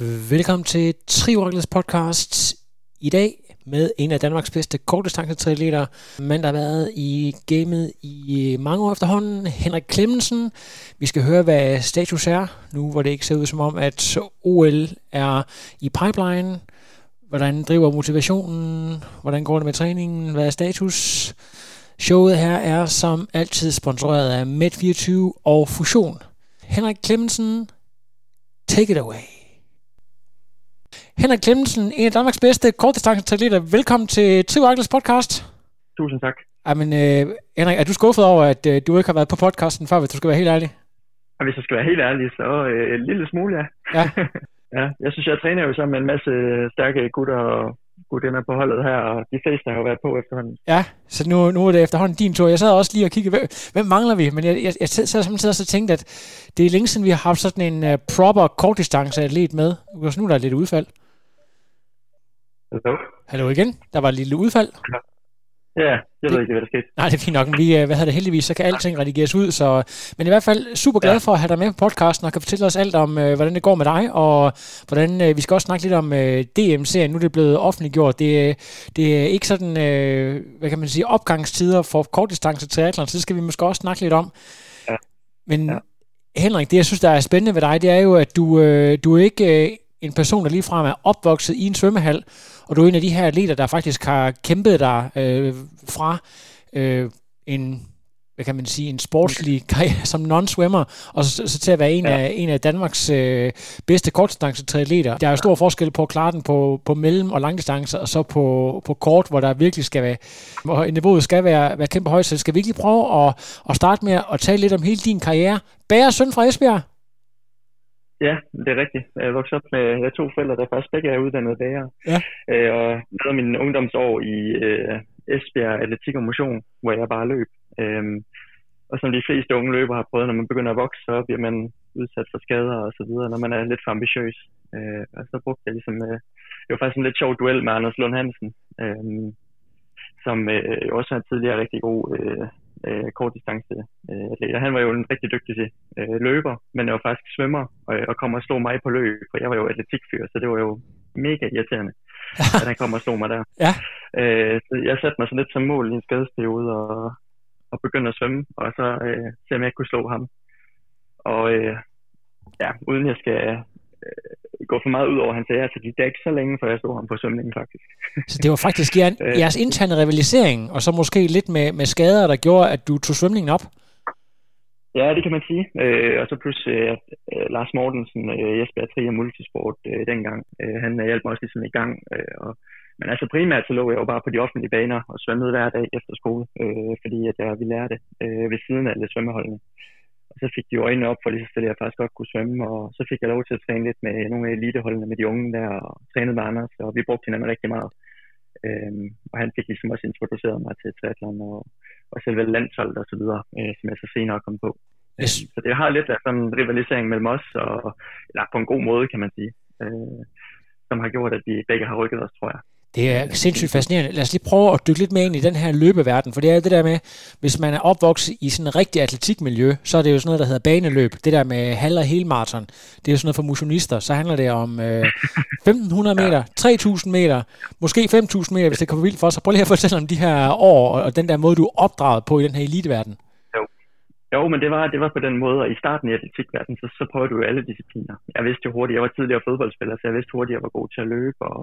Velkommen til Trioraklets podcast. I dag med en af Danmarks bedste kortdistancetriatleter, mand der har været i gamet i øh, mange år efterhånden, Henrik Klemmensen. Vi skal høre, hvad status er, nu hvor det ikke ser ud som om, at OL er i pipeline. Hvordan driver motivationen? Hvordan går det med træningen? Hvad er status? Showet her er som altid sponsoreret af Med24 og Fusion. Henrik Klemmensen, take it away. Henrik Klemmensen, en af Danmarks bedste kortdistanceatleter. Velkommen til Trivakkels podcast. Tusind tak. Jamen, øh, Henrik, er du skuffet over, at øh, du ikke har været på podcasten før, hvis du skal være helt ærlig? Og hvis jeg skal være helt ærlig, så øh, en lille smule, ja. Ja. ja. Jeg synes, jeg træner jo sammen med en masse stærke gutter og gutinder på holdet her, og de fleste har jo været på efterhånden. Ja, så nu, nu er det efterhånden din tur. Jeg sad også lige og kiggede, hvem, hvem mangler vi? Men jeg, jeg, jeg sad samtidig også og tænkte, at det er længe siden, vi har haft sådan en uh, proper kortdistanceatlet med. Så nu er der lidt udfald. Hallo? Hallo igen. Der var et lille udfald. Ja, jeg ved ikke, hvad der skete. Nej, det er fint nok. Men vi, øh, hvad hedder det, heldigvis, så kan alting redigeres ud. Så, men i hvert fald super glad Ja. for at have dig med på podcasten og kan fortælle os alt om, øh, hvordan det går med dig, og hvordan øh, vi skal også snakke lidt om øh, DM-serien. Nu er det blevet offentliggjort. Det, det er ikke sådan, øh, hvad kan man sige, opgangstider for kortdistance triathlon, så det skal vi måske også snakke lidt om. Ja. Men Ja. Henrik, det jeg synes, der er spændende ved dig, det er jo, at du, øh, du er ikke øh, en person, der ligefrem er opvokset i en svømmehal, og du er en af de her atleter, der faktisk har kæmpet dig øh, fra øh, en hvad kan man sige, en sportslig karriere som non-swimmer, og så, så til at være en, Ja. af, en af Danmarks øh, bedste kortdistance-triatleter. Der er jo stor forskel på at klare den på, på mellem- og langdistance, og så på, på kort, hvor der virkelig skal være, hvor niveauet skal være, være kæmpe højt. Så skal vi ikke lige prøve at, at starte med at tale lidt om hele din karriere. Bære søn fra Esbjerg. Ja, det er rigtigt. Jeg vokset op med jeg to forældre, der faktisk begge er uddannede bager. Ja. Øh, og lavede mine ungdomsår i øh, Esbjerg Atletik og Motion, hvor jeg bare løb. Øhm, og som de fleste unge løbere har prøvet, når man begynder at vokse, så bliver man udsat for skader og så videre, når man er lidt for ambitiøs. Øh, og så brugte jeg ligesom, øh, det var faktisk en lidt sjov duel med Anders Lund Hansen, øh, som øh, også er en tidligere rigtig god øh, øh, kortdistance øh, atlet. Han var jo en rigtig dygtig øh, løber, men jeg var faktisk svømmer, og, og kom og slog mig på løb, for jeg var jo atletikfyr, så det var jo mega irriterende, at han kom og slog mig der. Ja. Øh, så jeg satte mig så lidt som mål i en skadesperiode og, og begyndte at svømme, og så øh, se om jeg kunne slå ham. Og øh, ja, uden jeg skal øh, gå for meget ud over hans ære, så gik det ikke så længe, før jeg slog ham på svømningen faktisk. Så det var faktisk jer- Øh. jeres interne rivalisering, og så måske lidt med, med skader, der gjorde, at du tog svømningen op. Ja, det kan man sige. Øh, og så plus øh, at, øh, Lars Mortensen, øh, Jesper Trier Multisport øh, dengang, øh, han øh, hjalp mig også ligesom i gang. Øh, og, men altså primært så lå jeg jo bare på de offentlige baner og svømmede hver dag efter skole, øh, fordi at jeg ville lære det øh, ved siden af alle svømmeholdene. Og så fik de jo øjnene op for lige så stille, at jeg faktisk godt kunne svømme, og så fik jeg lov til at træne lidt med nogle af eliteholdene med de unge der, og trænede med Anders, og vi brugte hinanden rigtig meget. Øhm, og han fik ligesom også introduceret mig til triathlon og, og selve landsholdet og så videre, øh, som jeg så senere kom på. Yes. Øhm, Så det har lidt af sådan en rivalisering mellem os, og, eller på en god måde, kan man sige, øh, som har gjort, at vi begge har rykket os, tror jeg. Det er sindssygt fascinerende. Lad os lige prøve at dykke lidt mere ind i den her løbeverden, for det er det der med, hvis man er opvokset i sådan et rigtig atletikmiljø, så er det jo sådan noget, der hedder baneløb. Det der med halv- og helmarathon, det er jo sådan noget for motionister. Så handler det om øh, 1500 meter, 3000 meter, måske 5000 meter, hvis det kommer vildt for sig. Prøv lige at fortælle om de her år, og- den der måde, du er opdraget på i den her eliteverden. Jo, men det var, det var på den måde, og i starten i atletikverdenen, så, så prøvede du jo alle discipliner. Jeg vidste jo hurtigt, jeg var tidligere fodboldspiller, så jeg vidste hurtigt, jeg var god til at løbe, og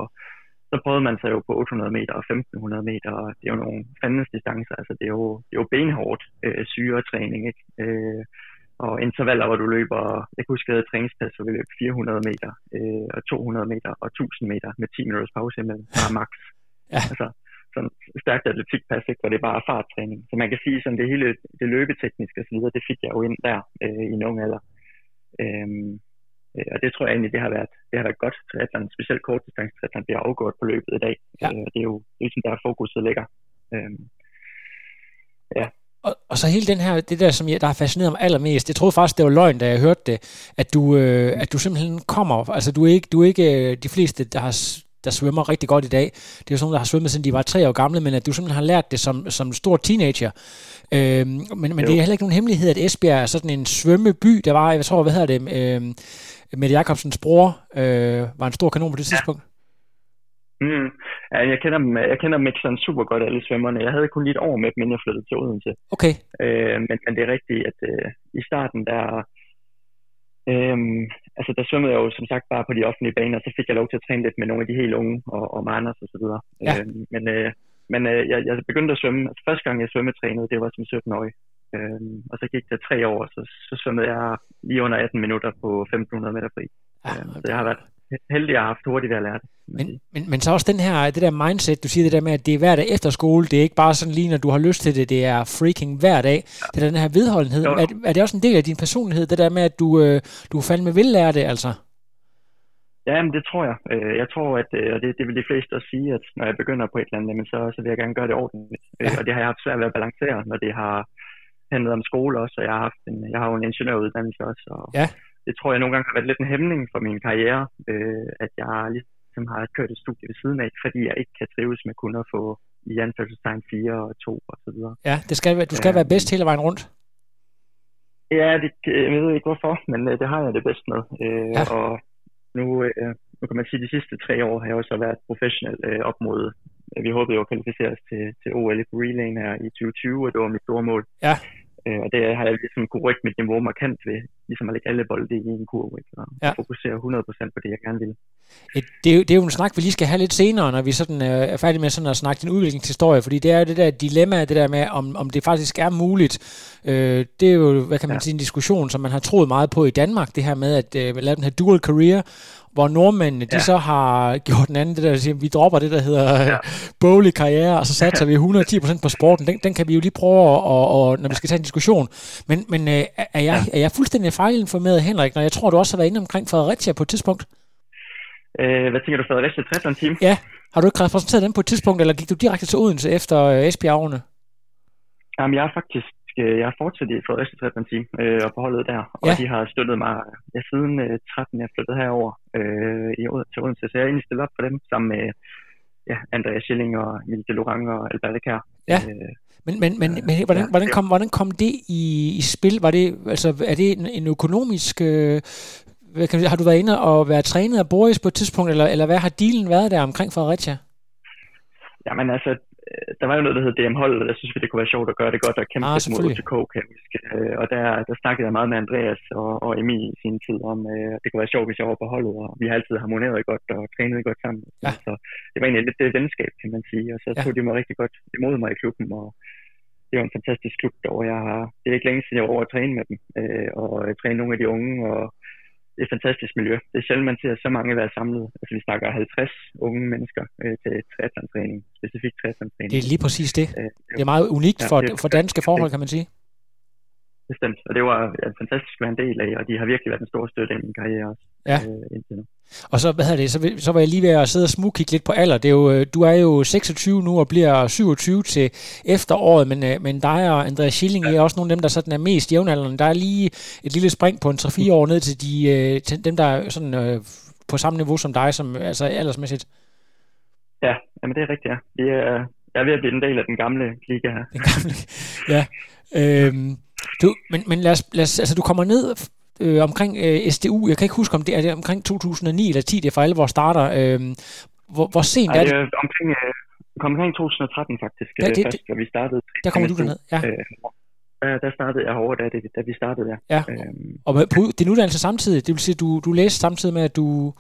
så prøvede man sig jo på 800 meter og 1500 meter, og det er jo nogle fandens distancer, altså det er jo, det er jo benhårdt øh, syretræning, ikke? Øh, og intervaller, hvor du løber, jeg kan huske, at jeg havde træningspas, hvor vi løb 400 meter, øh, og 200 meter og 1000 meter med 10 minutters pause imellem, bare max. Ja. Altså, sådan stærkt atletikpas, ikke, hvor det er bare farttræning. Så man kan sige, sådan det hele det løbetekniske videre, det fik jeg jo ind der øh, i en ung alder. Øhm, Øh, og det tror jeg egentlig, det har været, det har været godt. Triathlon, specielt kortdistance triathlon, bliver afgjort på løbet i dag. Ja. Øh, det er jo ligesom der fokuset ligger. Øh, ja. Og, og så hele den her, det der, som jeg, der har fascineret mig allermest, jeg troede faktisk, det var løgn, da jeg hørte det, at du, øh, at du simpelthen kommer, altså du er ikke, du er ikke øh, de fleste, der har der svømmer rigtig godt i dag. Det er jo sådan nogle, der har svømmet, siden de var tre år gamle, men at du simpelthen har lært det som, som stor teenager. Øh, men men det er heller ikke nogen hemmelighed, at Esbjerg er sådan en svømmeby. Der var, jeg tror, hvad hedder det, øh, Mette Jacobsens bror øh, var en stor kanon på det tidspunkt. Mm. Ja, jeg kender dem, jeg kender dem ikke sådan super godt, alle svømmerne. Jeg havde kun lige et år med dem, inden jeg flyttede til Odense. Okay. Øh, men, men det er rigtigt, at øh, i starten, der, øh, altså der svømmede jeg jo som sagt bare på de offentlige baner, så fik jeg lov til at træne lidt med nogle af de helt unge, og, og med Anders og så videre. Ja. Øh, men øh, men øh, jeg, jeg begyndte at svømme, altså første gang jeg svømmetrænede, det var som 17-årig. Øh, og så gik det tre år, så, så svømmede jeg lige under 18 minutter på 1500 meter fri. Ja, Øh, så jeg har været heldig, at jeg har haft hurtigt at lære det. Men, men, men så også den her, det der mindset, du siger det der med, at det er hver dag efter skole, det er ikke bare sådan lige, når du har lyst til det, det er freaking hver dag. Det er den her vedholdenhed. Jo. Er, er det også en del af din personlighed, det der med, at du, øh, du fandme vil lære det, altså? Ja, men det tror jeg. Øh, Jeg tror, at, øh, og det, det vil de fleste også sige, at når jeg begynder på et eller andet, så, så vil jeg gerne gøre det ordentligt. Ja. Ja. Og det har jeg haft svært ved at balancere, når det har handlet om skole også, og jeg har, haft en, jeg har jo en ingeniøruddannelse også, og Ja. det tror jeg nogle gange har været lidt en hæmning for min karriere, øh, at jeg ligesom har kørt et studie ved siden af, fordi jeg ikke kan trives med kun at få i anførselstegn 4 og 2 og så videre. Ja, det skal, være- du skal Ja. være bedst hele vejen rundt. Ja, det, jeg ved ikke hvorfor, men øh, det har jeg det bedst med. Øh, Ja. Og nu, øh, nu kan man sige, at de sidste tre år har jeg også været professionel øh, op mod, øh, vi håbede jo at kvalificere os til, til OL i Relayen her i 2020, og det var mit store mål. Ja. Øh, og det har jeg ligesom kunne rykke mit niveau markant ved, ligesom at lægge alle bolde i en kurve, ikke? og Ja. fokusere 100% på det, jeg gerne vil. Et, det, er jo, det er jo en snak, vi lige skal have lidt senere, når vi sådan, øh, er færdige med sådan at snakke din udviklingshistorie, fordi det er jo det der dilemma, det der med, om, om det faktisk er muligt. Øh, det er jo, hvad kan man Ja. sige, en diskussion, som man har troet meget på i Danmark, det her med at øh, lave den her dual career, hvor nordmændene, ja. de så har gjort den anden, det der, siger, vi dropper det, der hedder ja. Ja. boglig karriere, og så satser vi 110% på sporten. Den, den kan vi jo lige prøve, at, og, og, når vi skal tage en diskussion. Men, men øh, er, jeg, er jeg fuldstændig fejlinformeret, Henrik, når jeg tror, du også har været inde omkring Fredericia på et tidspunkt? Øh, hvad tænker du, Fredericia Triathlon Team? Ja. Har du ikke repræsenteret dem på et tidspunkt, eller gik du direkte til Odense efter øh, Esbjerg-årene? Jamen, jeg er faktisk øh, jeg har fortsat i Fredericia Triathlon Team øh, og på holdet der, og Ja. de har støttet mig ja, siden øh, 13, jeg flyttede herover øh, i, til Odense, så jeg er egentlig stillet op for dem sammen med ja, Andreas Schilling og Emil de Lorang og Albert Kær. Ja. Øh, Men, men, men, men hvordan, ja. hvordan, kom, hvordan kom det i, i spil? Var det, altså, er det en, en økonomisk... Øh, hvad kan, har du været inde og været trænet af Boris på et tidspunkt, eller, eller hvad har dealen været der omkring Fredericia? jamen altså, øh, der var jo noget, der hed DM Hold, og der synes vi, det kunne være sjovt at gøre det godt og kæmpe Ah, lidt mod. UTK, kan. Øh, og der, der snakkede jeg meget med Andreas og, og Emil i sin tid om, øh, det kunne være sjovt, hvis jeg var på holdet, og vi har altid harmoneret godt og trænet godt sammen. Ja. Så det var egentlig lidt det venskab, kan man sige. Og så Ja. tog de mig rigtig godt imod mig i klubben, og det var en fantastisk klub derovre. Jeg har, det er ikke længe siden, jeg var over at træne med dem, øh, og træne nogle af de unge, og et fantastisk miljø. Det er sjældent, man ser så mange være samlet. Altså, vi snakker 50 unge mennesker øh, til triathlon-træning, specifikt triathlon-træning. Det er lige præcis det. Øh, Det er meget unikt Ja, for, det- for danske forhold, kan man sige. Bestemt. Og det var ja, fantastisk at være en del af, og de har virkelig været en stor støtte i min karriere også. Ja. Øh, indtil nu. Og så, hvad det, så, så var jeg lige ved at sidde og smugkigge lidt på alder. Det er jo, øh, du er jo 26 nu og bliver 27 til efteråret, men, øh, men dig og Andreas Schilling ja. er også nogle af dem, der sådan er mest jævnaldrende. Der er lige et lille spring på en 3-4 år ned til, de, øh, til dem, der er sådan, øh, på samme niveau som dig, som, altså aldersmæssigt. Ja, jamen det er rigtigt, ja. Vi er, jeg er ved at blive en del af den gamle liga her. Den gamle. ja. Øhm, du, men, men lad os, lad os, altså du kommer ned øh, omkring øh, SDU, jeg kan ikke huske, om det er det omkring 2009 eller 10, det er for alvor starter. Øhm, hvor, hvor sent Ej, er det er omkring, øh, kom omkring 2013 faktisk, Ja, ja, det- det, først, hvor vi startede. Der kommer du derned, ja. Øh, der, der startede jeg herovre, da, det, da vi startede der. Ja. Øhm, Og med, på din uddannelse samtidig, det vil sige, du, du læste samtidig med, at du...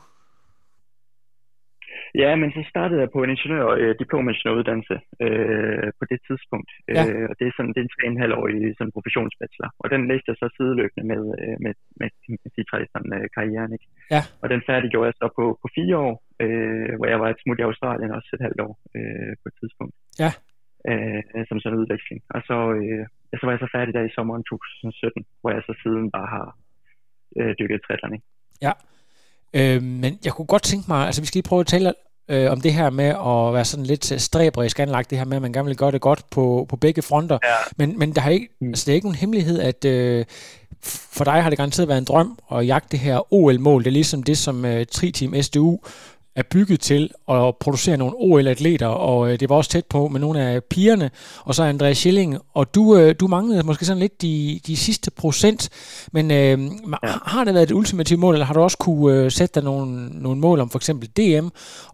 Ja, men så startede jeg på en ingeniør, øh, diplomingeniøruddannelse øh, på det tidspunkt. Ja. Øh, og det er sådan det er en tre en halv år i sådan professionsbachelor. Og den læste jeg så sideløbende med, øh, med, med, med sige, sådan, øh, karrieren. Ikke? Ja. Og den færdiggjorde jeg så på, på fire år, øh, hvor jeg var et smut i Australien også et halvt år øh, på et tidspunkt. Ja. Øh, som sådan en udveksling. Og så, øh, så var jeg så færdig der i sommeren 2017, hvor jeg så siden bare har øh, dykket. Ikke? Ja, øh, men jeg kunne godt tænke mig, altså vi skal lige prøve at tale øh, om det her med at være sådan lidt stræberisk anlagt, det her med, at man gerne vil gøre det godt på, på begge fronter. Ja. Men, men der har ikke, mm. altså, det er ikke nogen hemmelighed, at øh, for dig har det garanteret været en drøm at jagte det her OL-mål. Det er ligesom det, som øh, Tri-Team SDU er bygget til at producere nogle OL-atleter, og øh, det var også tæt på med nogle af pigerne, og så Andreas Schilling, og du, øh, du manglede måske sådan lidt de, de sidste procent, men øh, har det været et ultimativt mål, eller har du også kunne øh, sætte dig nogle, nogle mål om for eksempel DM,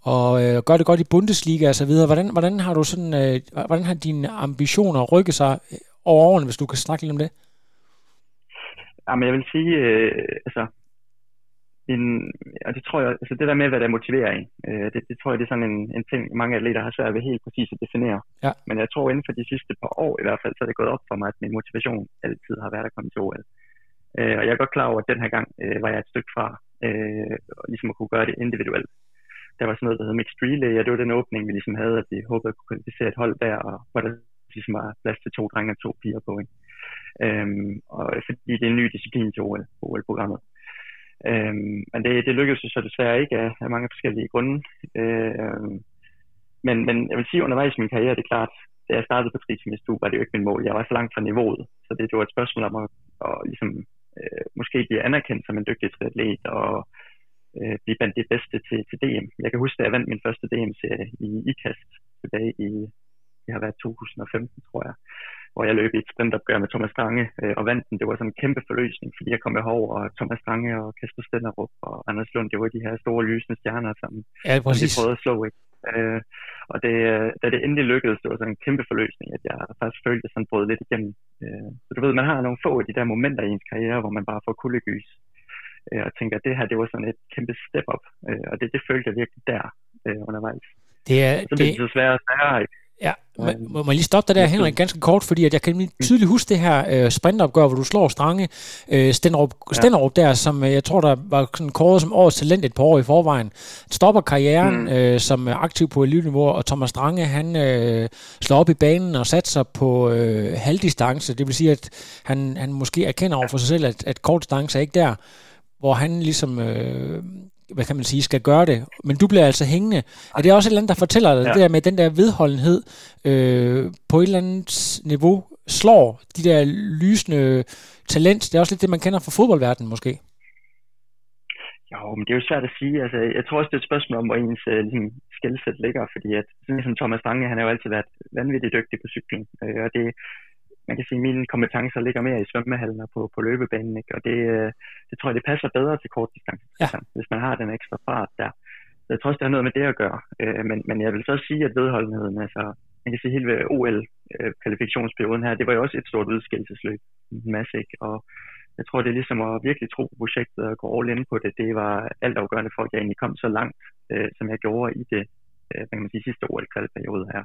og øh, gøre det godt i Bundesliga og så videre? Hvordan, hvordan har du sådan, øh, hvordan har dine ambitioner rykket sig over årene, hvis du kan snakke lidt om det? Jamen, jeg vil sige, øh, altså, en, og det tror jeg, altså det der med, hvad der motiverer en, øh, det, det tror jeg, det er sådan en, en ting, mange atleter har svært ved helt præcis at definere. Ja. Men jeg tror, inden for de sidste par år i hvert fald, så er det gået op for mig, at min motivation altid har været at komme til OL. Øh, og jeg er godt klar over, at den her gang øh, var jeg et stykke fra, øh, ligesom at kunne gøre det individuelt. Der var sådan noget, der hed Mixed Relay, og det var den åbning, vi ligesom havde, at vi håbede at kunne kvalificere et hold der, og hvor der ligesom var plads til to drenge og to piger på. Ikke? Øhm, og fordi det er en ny disciplin til OL, OL-programmet. Øhm, men det, det lykkedes jo så desværre ikke af, af mange forskellige grunde. Øhm, men, men jeg vil sige, undervejs i min karriere, det er klart, da jeg startede på Tritimistue, var det jo ikke min mål. Jeg var så langt fra niveauet, så det, det var et spørgsmål om at, at ligesom, øh, måske blive anerkendt som en dygtig triatlet og øh, blive blandt de bedste til, til DM. Jeg kan huske, at jeg vandt min første DM-serie i IKAST tilbage i, det har været 2015, tror jeg hvor jeg løb i et sprintopgør med Thomas Strange øh, og vandt den. Det var sådan en kæmpe forløsning, fordi jeg kom med Hov og Thomas Strange og Kasper Stenderup og Anders Lund. Det var de her store lysende stjerner, som, ja, som de prøvede at slå. Ikke? Øh, og det, da det endelig lykkedes, det var sådan en kæmpe forløsning, at jeg faktisk følte, at sådan brød lidt igennem. Øh, så du ved, man har nogle få af de der momenter i ens karriere, hvor man bare får kuldegys øh, og tænker, at det her, det var sådan et kæmpe step up. Øh, og det, det følte jeg virkelig der øh, undervejs. Det er, så det, det er sværere og sværere, ikke? Ja, må, må man lige stoppe dig der, Henrik, ganske kort, fordi at jeg kan tydeligt huske det her øh, sprintopgør, hvor du slår Strange øh, Stenderup, Stenderup der, som øh, jeg tror, der var sådan kåret som årets talent et par år i forvejen. Stopper karrieren mm. øh, som aktiv på eliteniveau, og Thomas Strange, han øh, slår op i banen og satser på øh, halvdistance. Det vil sige, at han, han måske erkender over for sig selv, at, at kortdistance er ikke der, hvor han ligesom... Øh, hvad kan man sige, skal gøre det. Men du bliver altså hængende. Er det også et eller andet, der fortæller dig ja. det der med den der vedholdenhed øh, på et eller andet niveau slår de der lysende talent? Det er også lidt det, man kender fra fodboldverdenen måske. Jo, men det er jo svært at sige. Altså, jeg tror også, det er et spørgsmål om, hvor ens uh, ligesom, skældsæt ligger, fordi at, sådan som Thomas Stange, han har jo altid været vanvittigt dygtig på cykling, øh, og det, man kan sige, at mine kompetencer ligger mere i svømmehallen og på, på løbebanen, ikke? og det, øh, det tror jeg, det passer bedre til kort distance, ja. hvis man har den ekstra fart der. Så jeg tror også, det har noget med det at gøre. Øh, men, men jeg vil så sige, at vedholdenheden, altså, man kan sige, hele OL-kvalifikationsperioden her, det var jo også et stort udskillelsesløb, en masse, ikke? Og jeg tror, det er ligesom at virkelig tro på projektet og gå all in på det. Det var altafgørende for, at jeg egentlig kom så langt, øh, som jeg gjorde i det, øh, kan man sige, sidste OL-kvalperiode her.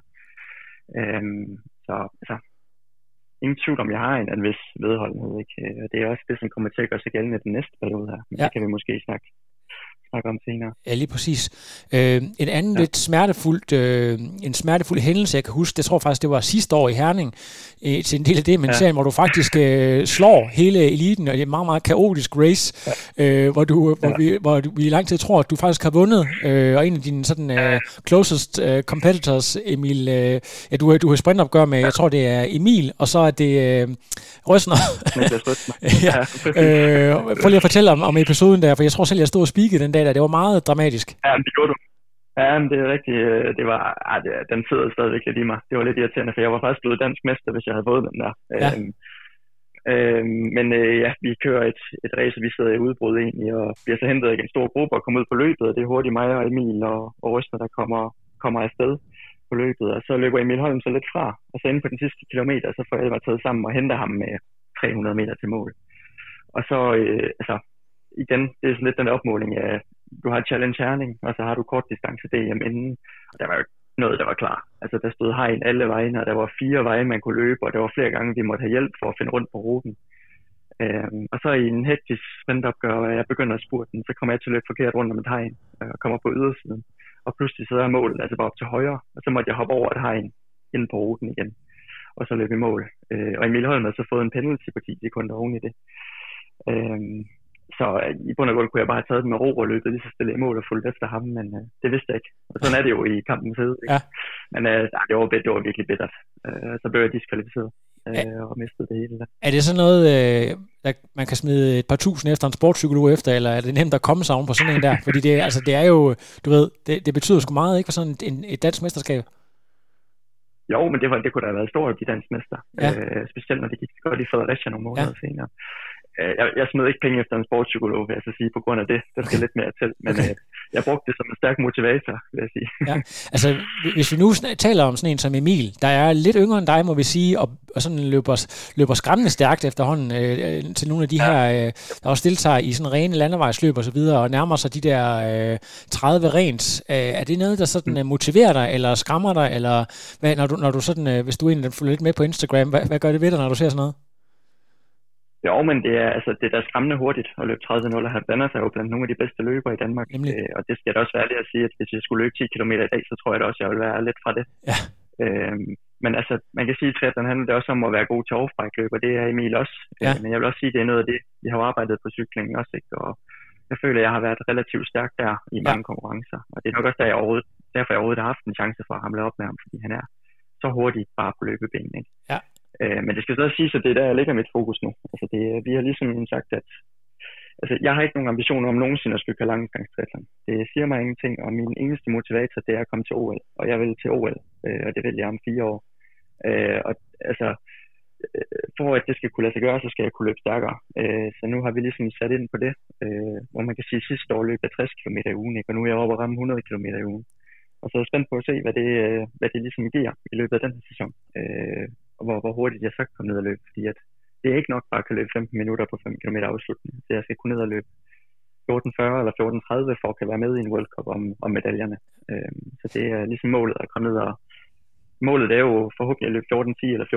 Øhm, så altså, ingen tvivl om, jeg har en, en vis vedholdenhed. Ikke? Og det er også det, som kommer til at gøre sig gældende den næste periode her. Men ja. det kan vi måske snakke snakke om senere. Ja, lige præcis. Øh, en anden ja. lidt smertefuldt, øh, en smertefuld hændelse, jeg kan huske, det tror faktisk, det var sidste år i Herning, øh, til en del af det, men ja. serien, hvor du faktisk øh, slår hele eliten, og det er en meget, meget kaotisk race, ja. øh, hvor, du, hvor, ja. vi, hvor vi i lang tid tror, at du faktisk har vundet, øh, og en af dine sådan, øh, closest øh, competitors, Emil, øh, ja, du, du har sprintopgør med, ja. jeg tror det er Emil, og så er det øh, Røsner. ja. øh, prøv lige at fortælle om, om episoden der, for jeg tror selv, jeg stod og speakede den dag, der. Det var meget dramatisk. Ja, det gjorde du. Ja, men det er rigtigt. Øh, det var, ah, det, den sidder stadigvæk lidt i mig. Det var lidt irriterende, for jeg var faktisk blevet dansk mester, hvis jeg havde fået den der. Ja. Øhm, øhm, men øh, ja, vi kører et, et race, og vi sidder i udbrud egentlig, og bliver så hentet af en stor gruppe og kommer ud på løbet, og det er hurtigt mig og Emil og, og Røsner, der kommer, kommer afsted på løbet. Og så løber Emil Holm så lidt fra, og så inde på den sidste kilometer, så får jeg bare taget sammen og henter ham med 300 meter til mål. Og så, øh, altså, igen, det er sådan lidt den opmåling af, du har Challenge Herning, og så har du kort distance DM inden, og der var jo noget, der var klar. Altså, der stod hegn alle vejen, og der var fire veje, man kunne løbe, og der var flere gange, vi måtte have hjælp for at finde rundt på ruten. Øhm, og så i en hektisk sprintopgør, og jeg begynder at spurte den, så kommer jeg til at løbe forkert rundt om et hegn, øh, og kommer på ydersiden. Og pludselig så er målet altså bare op til højre, og så måtte jeg hoppe over et hegn ind på ruten igen, og så løbe i mål. Øh, og Emil Holm har så fået en penalty på 10 sekunder oven i det. Øhm, så øh, i bund og grund kunne jeg bare have taget den med ro og løbet lige så stille i mål og fulgt efter ham, men øh, det vidste jeg ikke. Og sådan er det jo i kampens hede. Ja. Men øh, det, var, det var virkelig bittert. Øh, så blev jeg diskvalificeret øh, og mistede det hele der. Er det sådan noget, øh, der man kan smide et par tusind efter en sportspsykolog efter, eller er det nemt at komme sig på sådan en der? Fordi det, altså, det er jo, du ved, det, det betyder sgu meget, ikke, for sådan en, et dansk mesterskab? Jo, men det, var, det kunne da have været stort at blive dansk mester. Ja. Øh, specielt når det gik godt i Fredericia nogle måneder ja. senere. Øh, jeg, jeg smed ikke penge efter en sportspsykolog, vil jeg så sige, på grund af det. Der skal lidt mere til. Men okay. øh, jeg brugte det som en stærk motivator, vil jeg sige. Ja. Altså, hvis vi nu taler om sådan en som Emil, der er lidt yngre end dig, må vi sige, og, og sådan løber, løber skræmmende stærkt efterhånden øh, til nogle af de ja. her, øh, der også deltager i sådan rene landevejsløb og så videre, og nærmer sig de der øh, 30 rent. Øh, er det noget, der sådan mm. motiverer dig, eller skræmmer dig, eller hvad, når, du, når du sådan, øh, hvis du egentlig følger lidt med på Instagram, hvad, hvad gør det ved dig, når du ser sådan noget? Jo, men det er, altså, det er da skræmmende hurtigt at løbe 30-0 og blandet sig jo blandt nogle af de bedste løbere i Danmark. Øh, og det skal jeg da også være ærlig at sige, at hvis jeg skulle løbe 10 km i dag, så tror jeg da også, at jeg vil være lidt fra det. Ja. Øh, men altså, man kan sige, at triathlon handler det også om at være god til overfrækløb, og det er Emil også. Ja. Øh, men jeg vil også sige, at det er noget af det, vi har arbejdet på cyklingen også. Ikke? Og jeg føler, at jeg har været relativt stærk der i mange ja. konkurrencer. Og det er nok også der, jeg overhovedet, derfor jeg overhovedet har haft en chance for at hamle op med ham, fordi han er så hurtigt bare på løbebenen. Ikke? Ja. Øh, men det skal så sige, at det er der, jeg lægger mit fokus nu. Altså det, vi har ligesom sagt, at altså, jeg har ikke nogen ambitioner om nogensinde at skulle køre langdistancetriathlon. Det siger mig ingenting, og min eneste motivator, det er at komme til OL. Og jeg vil til OL, øh, og det vil jeg om fire år. Øh, og altså, øh, for at det skal kunne lade sig gøre, så skal jeg kunne løbe stærkere. Øh, så nu har vi ligesom sat ind på det, øh, hvor man kan sige, at sidste år løb jeg 60 km i ugen, ikke? og nu er jeg oppe og ramme 100 km i ugen. Og så er jeg spændt på at se, hvad det, øh, hvad det ligesom giver i løbet af den her sæson. Øh, og hvor, hvor hurtigt jeg så kan komme ned og løbe. Fordi at det er ikke nok bare at kan løbe 15 minutter på 5 km afslutning. Så jeg skal kunne ned og løbe 14.40 eller 14.30 for at kan være med i en World Cup om, om medaljerne. Øh, så det er ligesom målet at komme ned og målet er jo forhåbentlig at løbe 14.10 eller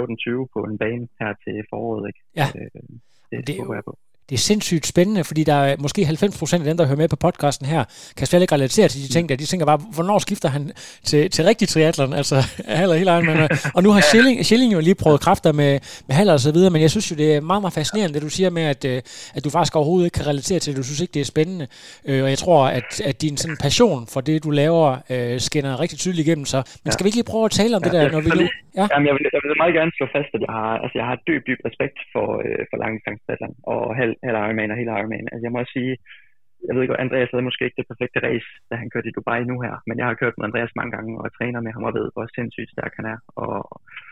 14.20 på en bane her til foråret. Ikke? Ja. Øh, det, det, er jo, jeg på det er sindssygt spændende, fordi der er måske 90% af dem, der hører med på podcasten her, kan slet ikke relatere til de ting der. De tænker bare, hvornår skifter han til, til rigtig triathlon, altså Haller hele Ironman. Og nu har Schilling, Schilling jo lige prøvet kræfter med, med Haller og så videre, men jeg synes jo, det er meget, meget fascinerende, det du siger med, at, øh, at du faktisk overhovedet ikke kan relatere til det. Du synes ikke, det er spændende. Øh, og jeg tror, at, at din sådan passion for det, du laver, øh, skinner rigtig tydeligt igennem. Så, men skal vi ikke lige prøve at tale om ja, det der, når vi nu... Ja? Jamen, jeg, vil, jeg vil meget gerne slå fast, at jeg har, altså, jeg har dyb, dyb respekt for, øh, for langdistancetriathlon og halv, halv Ironman og hele Ironman. Altså, jeg må også sige, jeg ved ikke, Andreas havde måske ikke det perfekte race, da han kørte i Dubai nu her, men jeg har kørt med Andreas mange gange og træner med ham og ved, hvor sindssygt stærk han er. Og,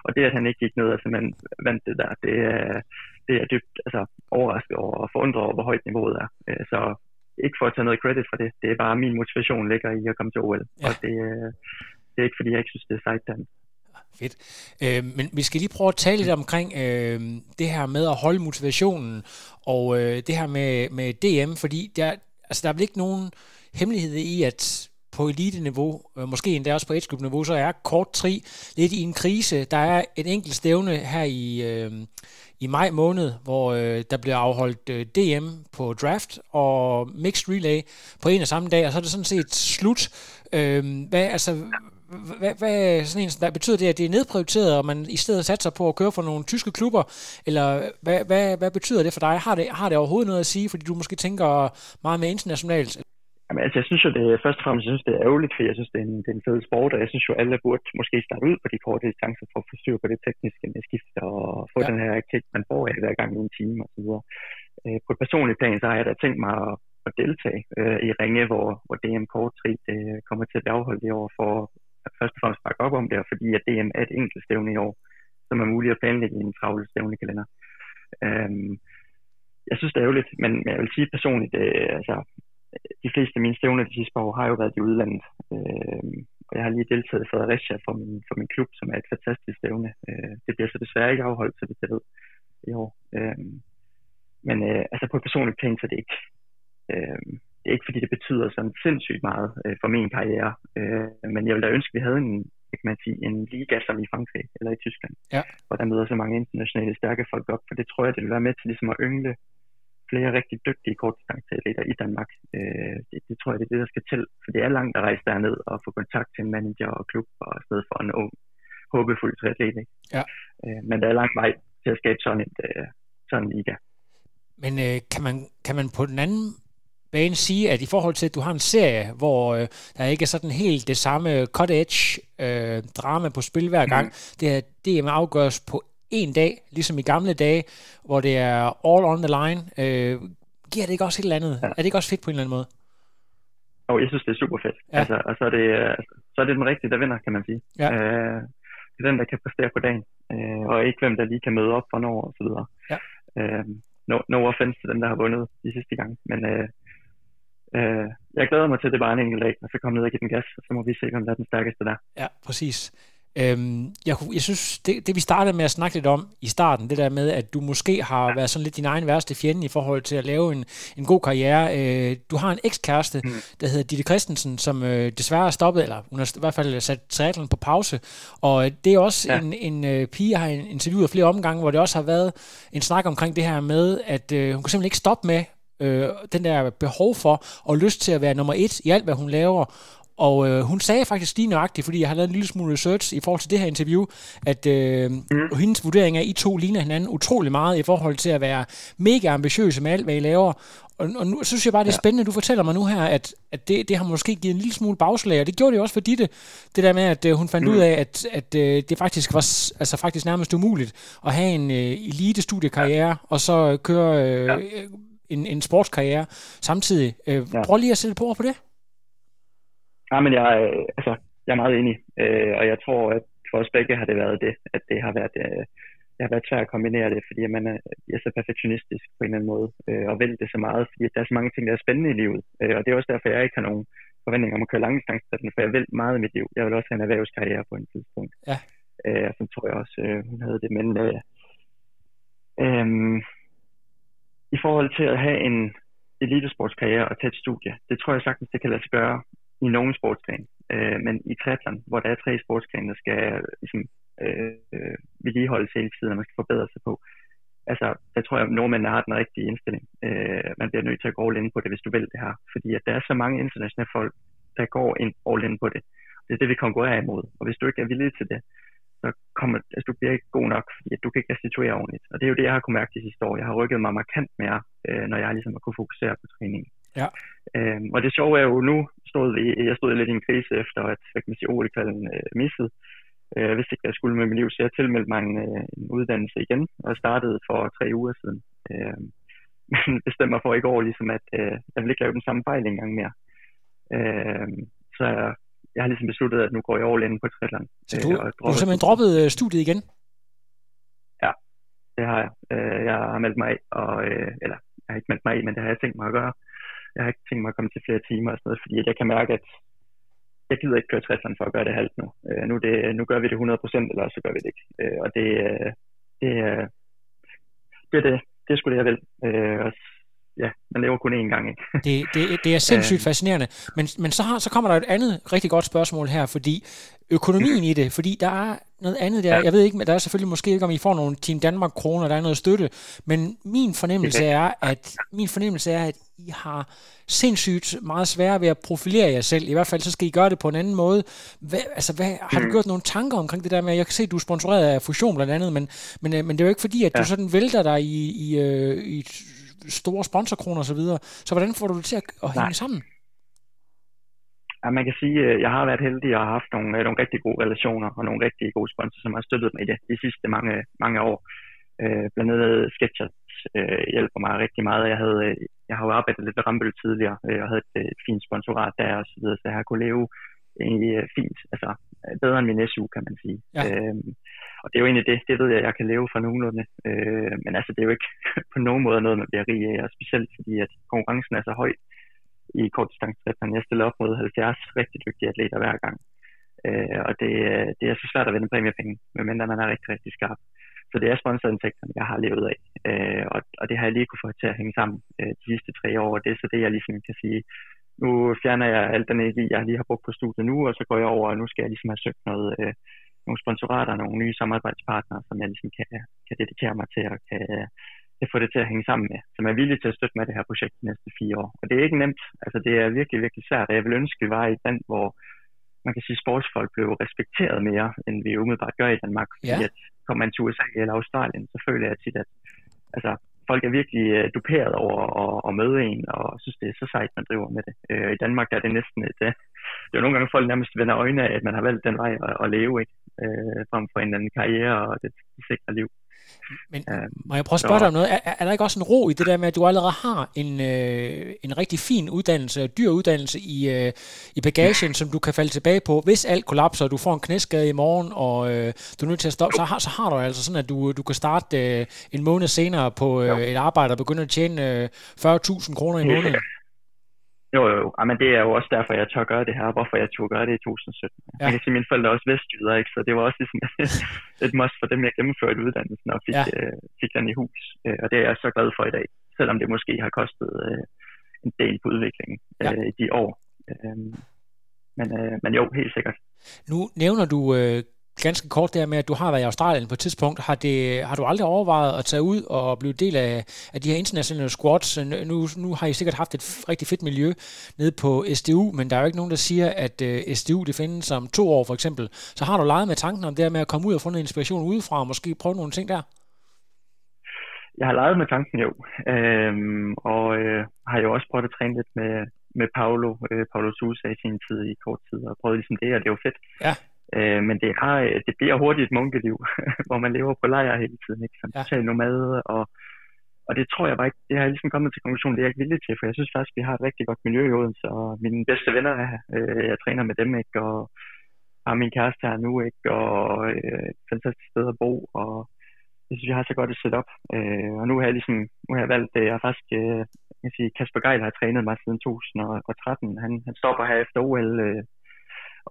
og det, at han ikke gik ned og simpelthen vandt det der, det er, det er dybt altså, overrasket over og forundret over, hvor højt niveauet er. Øh, så ikke for at tage noget credit for det, det er bare min motivation ligger i at komme til OL. Ja. Og det, det er ikke, fordi jeg ikke synes, det er sejt, Fedt. Øh, men vi skal lige prøve at tale lidt omkring øh, det her med at holde motivationen, og øh, det her med, med DM, fordi der, altså, der er vel ikke nogen hemmelighed i, at på elite-niveau, øh, måske endda også på age niveau så er kort tri lidt i en krise. Der er et enkelt stævne her i, øh, i maj måned, hvor øh, der bliver afholdt øh, DM på draft og mixed relay på en og samme dag, og så er det sådan set slut. Øh, hvad, altså, hvad, hvad sådan en, der betyder det, at det er nedprioriteret, og man i stedet satser på at køre for nogle tyske klubber, eller hvad, hvad, hvad betyder det for dig? Har det, har det overhovedet noget at sige, fordi du måske tænker meget mere internationalt? Jamen, altså, jeg synes jo, det først og fremmest, jeg synes, det er ærgerligt, fordi jeg synes, det er en, det er en fed sport, og jeg synes jo, alle burde måske starte ud på de korte distancer for at få styr på det tekniske med skifte og få ja. den her kick, man får af hver gang i en time og så videre. Øh, på et personligt plan, så har jeg da tænkt mig at, at deltage øh, i ringe, hvor, hvor DM Kort 3 øh, kommer til at afholdt i år for først og fremmest bakke op om det, fordi at DM er et enkelt stævne i år, som er muligt at planlægge i en travl stævnekalender. Øhm, jeg synes, det er ærgerligt, men jeg vil sige personligt, øh, altså, de fleste af mine stævner de sidste par år har jo været i udlandet. Øhm, og jeg har lige deltaget i Fredericia for min, for min klub, som er et fantastisk stævne. Øh, det bliver så desværre ikke afholdt, så det jeg ved, i år. Øhm, men øh, altså på et personligt plan, så er det ikke, øh, det er ikke fordi, det betyder sådan sindssygt meget øh, for min karriere, øh, men jeg ville da ønske, at vi havde en, kan man sige, en liga som i Frankrig eller i Tyskland, ja. hvor der møder så mange internationale stærke folk op, for det tror jeg, det vil være med til ligesom at yngle flere rigtig dygtige kortdistanceatleter i Danmark. Øh, det, det, tror jeg, det er det, der skal til, for det er langt at rejse derned og få kontakt til en manager og klub, og i stedet for en ung, håbefuld triatlet. Ja. Øh, men der er lang vej til at skabe sådan, et, øh, sådan en liga. Men øh, kan, man, kan man på den anden bane sige, at i forhold til, at du har en serie, hvor øh, der ikke er sådan helt det samme cut-edge øh, drama på spil hver gang, mm. det er DM afgøres på en dag, ligesom i gamle dage, hvor det er all on the line. Øh, giver det ikke også et eller andet? Ja. Er det ikke også fedt på en eller anden måde? Og jeg synes, det er super fedt. Ja. Altså, og så er, det, så er det den rigtige, der vinder, kan man sige. Ja. Øh, det er den, der kan præstere på dagen, øh, og ikke hvem, der lige kan møde op for når og så videre. Ja. Øh, no, no offense til den, der har vundet de sidste gang, men øh, øh, jeg glæder mig til, at det bare en enkelt dag, og så komme ned og give den gas, og så må vi se, om der er den stærkeste der. Ja, præcis. Øhm, jeg, jeg synes, det, det vi startede med at snakke lidt om i starten, det der med, at du måske har været sådan lidt din egen værste fjende i forhold til at lave en, en god karriere. Øh, du har en ekskæreste, mm. der hedder Ditte Christensen, som øh, desværre er stoppet, eller hun har i hvert fald sat triathlon på pause. Og det er også ja. en, en øh, pige, jeg har interviewet flere omgange, hvor det også har været en snak omkring det her med, at øh, hun kan simpelthen ikke stoppe med øh, den der behov for og lyst til at være nummer et i alt, hvad hun laver. Og øh, hun sagde faktisk lige nøjagtigt, fordi jeg har lavet en lille smule research i forhold til det her interview, at øh, mm. hendes vurdering er, at I to ligner hinanden utrolig meget i forhold til at være mega ambitiøse med alt, hvad I laver. Og, og nu synes jeg bare, det er ja. spændende, at du fortæller mig nu her, at, at det, det har måske givet en lille smule bagslag, og det gjorde det også for Ditte, det der med, at øh, hun fandt mm. ud af, at, at øh, det faktisk var altså faktisk nærmest umuligt at have en øh, elite-studiekarriere, ja. og så køre øh, ja. En, en sportskarriere samtidig. Øh, ja. Prøv lige at sætte på på det. Ja, men jeg, altså, jeg er meget enig, øh, og jeg tror, at for os begge har det været det, at det har været, øh, det har været svært at kombinere det, fordi man er, er så perfektionistisk på en eller anden måde, øh, og vælger det så meget, fordi der er så mange ting, der er spændende i livet, øh, og det er også derfor, jeg ikke har nogen forventninger om at køre langdistancetriathlon, for jeg vil meget i mit liv. Jeg vil også have en erhvervskarriere på en tidspunkt. Ja. Øh, så tror jeg også, øh, hun havde det, men øh, øh, i forhold til at have en elitesportskarriere og tage et studie, det tror jeg sagtens, det kan lade sig gøre i nogen sportsgren. Øh, men i triathlon, hvor der er tre sportsgrene, der skal ligesom, øh, øh, vedligeholdes hele tiden, og man skal forbedre sig på, altså, der tror jeg, at nordmændene har den rigtige indstilling. Øh, man bliver nødt til at gå all in på det, hvis du vil det her. Fordi at der er så mange internationale folk, der går ind all in på det. Det er det, vi konkurrerer imod. Og hvis du ikke er villig til det, så kommer, altså, du bliver ikke god nok, fordi du kan ikke restituere ordentligt. Og det er jo det, jeg har kunnet mærke de sidste år. Jeg har rykket mig markant mere, øh, når jeg ligesom har kunne fokusere på træningen. Ja. Øhm, og det sjove er jo, nu stod vi, jeg stod lidt i en krise efter, at hvad kan man sige, OL-kvalden øh, missede. Øh, jeg vidste ikke, hvad jeg skulle med mit liv, så jeg tilmeldte mig en, øh, en uddannelse igen, og startede for tre uger siden. Øh, men bestemte mig for i går, ligesom at øh, jeg vil ikke lave den samme fejl en gang mere. Øh, så jeg, jeg har ligesom besluttet, at nu går jeg all in på triathlon. Så du, øh, og du har simpelthen droppet øh, studiet igen? Ja, det har jeg. Øh, jeg har meldt mig af, og, øh, eller jeg har ikke meldt mig af, men det har jeg tænkt mig at gøre jeg har ikke tænkt mig at komme til flere timer og sådan noget, fordi jeg kan mærke, at jeg gider ikke køre 60 for at gøre det halvt nu. Øh, nu, det, nu gør vi det 100%, eller så gør vi det ikke. Øh, og det, det, det, det, det er sgu det, jeg vil. Øh, og ja, man lever kun én gang. Ikke? det, det, det er sindssygt øh. fascinerende. Men, men så, har, så kommer der et andet rigtig godt spørgsmål her, fordi økonomien i det, fordi der er noget andet der. Ja. Jeg ved ikke, men der er selvfølgelig måske ikke, om I får nogle Team Danmark kroner, der er noget støtte, men min fornemmelse er, at min fornemmelse er, at I har sindssygt meget sværere ved at profilere jer selv. I hvert fald så skal I gøre det på en anden måde. Hvad, altså, hvad, har du mm. gjort nogle tanker omkring det der med, jeg kan se, at du er sponsoreret af Fusion blandt andet, men, men, øh, men det er jo ikke fordi, at ja. du sådan vælter dig i, i, øh, i store sponsorkroner osv. Så, videre. så hvordan får du det til at, at hænge Nej. sammen? Ja, man kan sige, at jeg har været heldig og har haft nogle, øh, nogle rigtig gode relationer og nogle rigtig gode sponsorer, som har støttet mig i det de sidste mange, mange år. Øh, blandt andet Sketchers øh, hjælper mig rigtig meget. Jeg, havde, øh, jeg har jo arbejdet lidt ved Rambøl tidligere øh, og havde et, et fint sponsorat der og så videre, så jeg har kunnet leve egentlig fint, altså bedre end min SU, kan man sige. Ja. Øh, og det er jo egentlig det, det ved jeg, jeg kan leve for nogenlunde. Øh, men altså, det er jo ikke på nogen måde noget, man bliver rig af, og specielt fordi, at konkurrencen er så høj i kortdistancetrætten. Jeg stiller op mod 70 rigtig dygtige atleter hver gang. Øh, og det, det er så svært at vinde præmiepenge, medmindre man er rigtig, rigtig skarp. Så det er sponsorindtægterne, jeg har levet af. Øh, og, og det har jeg lige kunne få til at hænge sammen øh, de sidste tre år, og det er så det, jeg ligesom kan sige, nu fjerner jeg alt den energi, jeg lige har brugt på studiet nu, og så går jeg over, og nu skal jeg ligesom have søgt noget, øh, nogle sponsorater, nogle nye samarbejdspartnere, som jeg ligesom kan, kan dedikere mig til og kan, kan få det til at hænge sammen med, som er villige til at støtte med det her projekt de næste fire år. Og det er ikke nemt. Altså, det er virkelig, virkelig svært, og jeg vil ønske, at vi var i et land, hvor man kan sige, sportsfolk blev respekteret mere, end vi umiddelbart gør i Danmark. Ja. Fordi at kommer man til USA eller Australien, så føler jeg tit, at altså, folk er virkelig øh, duperet over at, at møde en, og synes, det er så sejt, man driver med det. Øh, I Danmark er det næsten et... Øh, det er jo nogle gange, folk nærmest vender øjne af, at man har valgt den vej at, at leve, ikke? Øh, frem for en eller anden karriere og det, det sikre liv. Men øh, må jeg prøve at spørge dig om noget? Er, er der ikke også en ro i det der med, at du allerede har en, øh, en rigtig fin uddannelse, dyr uddannelse i, øh, i bagagen, som du kan falde tilbage på, hvis alt kollapser, og du får en knæskade i morgen, og øh, du er nødt til at stoppe, så har, så har du altså sådan, at du, du kan starte øh, en måned senere på øh, et arbejde og begynde at tjene øh, 40.000 kroner i måneden. Jo, jo, jo. Men det er jo også derfor, jeg tør gøre det her, hvorfor jeg tør gøre det i 2017. Ja. Jeg kan sige, at mine forældre er også vestjyder, ikke? så det var også ligesom et must for dem, jeg gennemførte uddannelsen og fik, ja. øh, fik den i hus. Øh, og det er jeg så glad for i dag, selvom det måske har kostet øh, en del på udviklingen øh, ja. i de år. Øh, men, øh, men jo, helt sikkert. Nu nævner du øh, ganske kort der med, at du har været i Australien på et tidspunkt. Har, det, har du aldrig overvejet at tage ud og blive del af, af de her internationale squads? Nu, nu har I sikkert haft et rigtig fedt miljø nede på SDU, men der er jo ikke nogen, der siger, at øh, SDU det findes om to år for eksempel. Så har du leget med tanken om det med at komme ud og få noget inspiration udefra og måske prøve nogle ting der? Jeg har leget med tanken jo, øhm, og øh, har jo også prøvet at træne lidt med, med Paolo, øh, Paolo Sousa i sin tid i kort tid, og prøvet ligesom det, og det er jo fedt. Ja. Øh, men det, har, det bliver hurtigt et munkeliv, hvor man lever på lejr hele tiden, ikke? som ja. nomade, og, og det tror jeg bare ikke, det har jeg ligesom kommet til konklusionen, det er jeg ikke villig til, for jeg synes faktisk, vi har et rigtig godt miljø i Odense, og mine bedste venner er øh, jeg træner med dem, ikke? og har min kæreste her nu, ikke? og øh, et fantastisk sted at bo, og jeg synes, jeg har så godt et setup. Øh, og nu har jeg ligesom, nu har jeg valgt, det jeg faktisk, øh, jeg kan sige, Kasper Geil har trænet mig siden 2013. Han, han stopper her efter OL øh,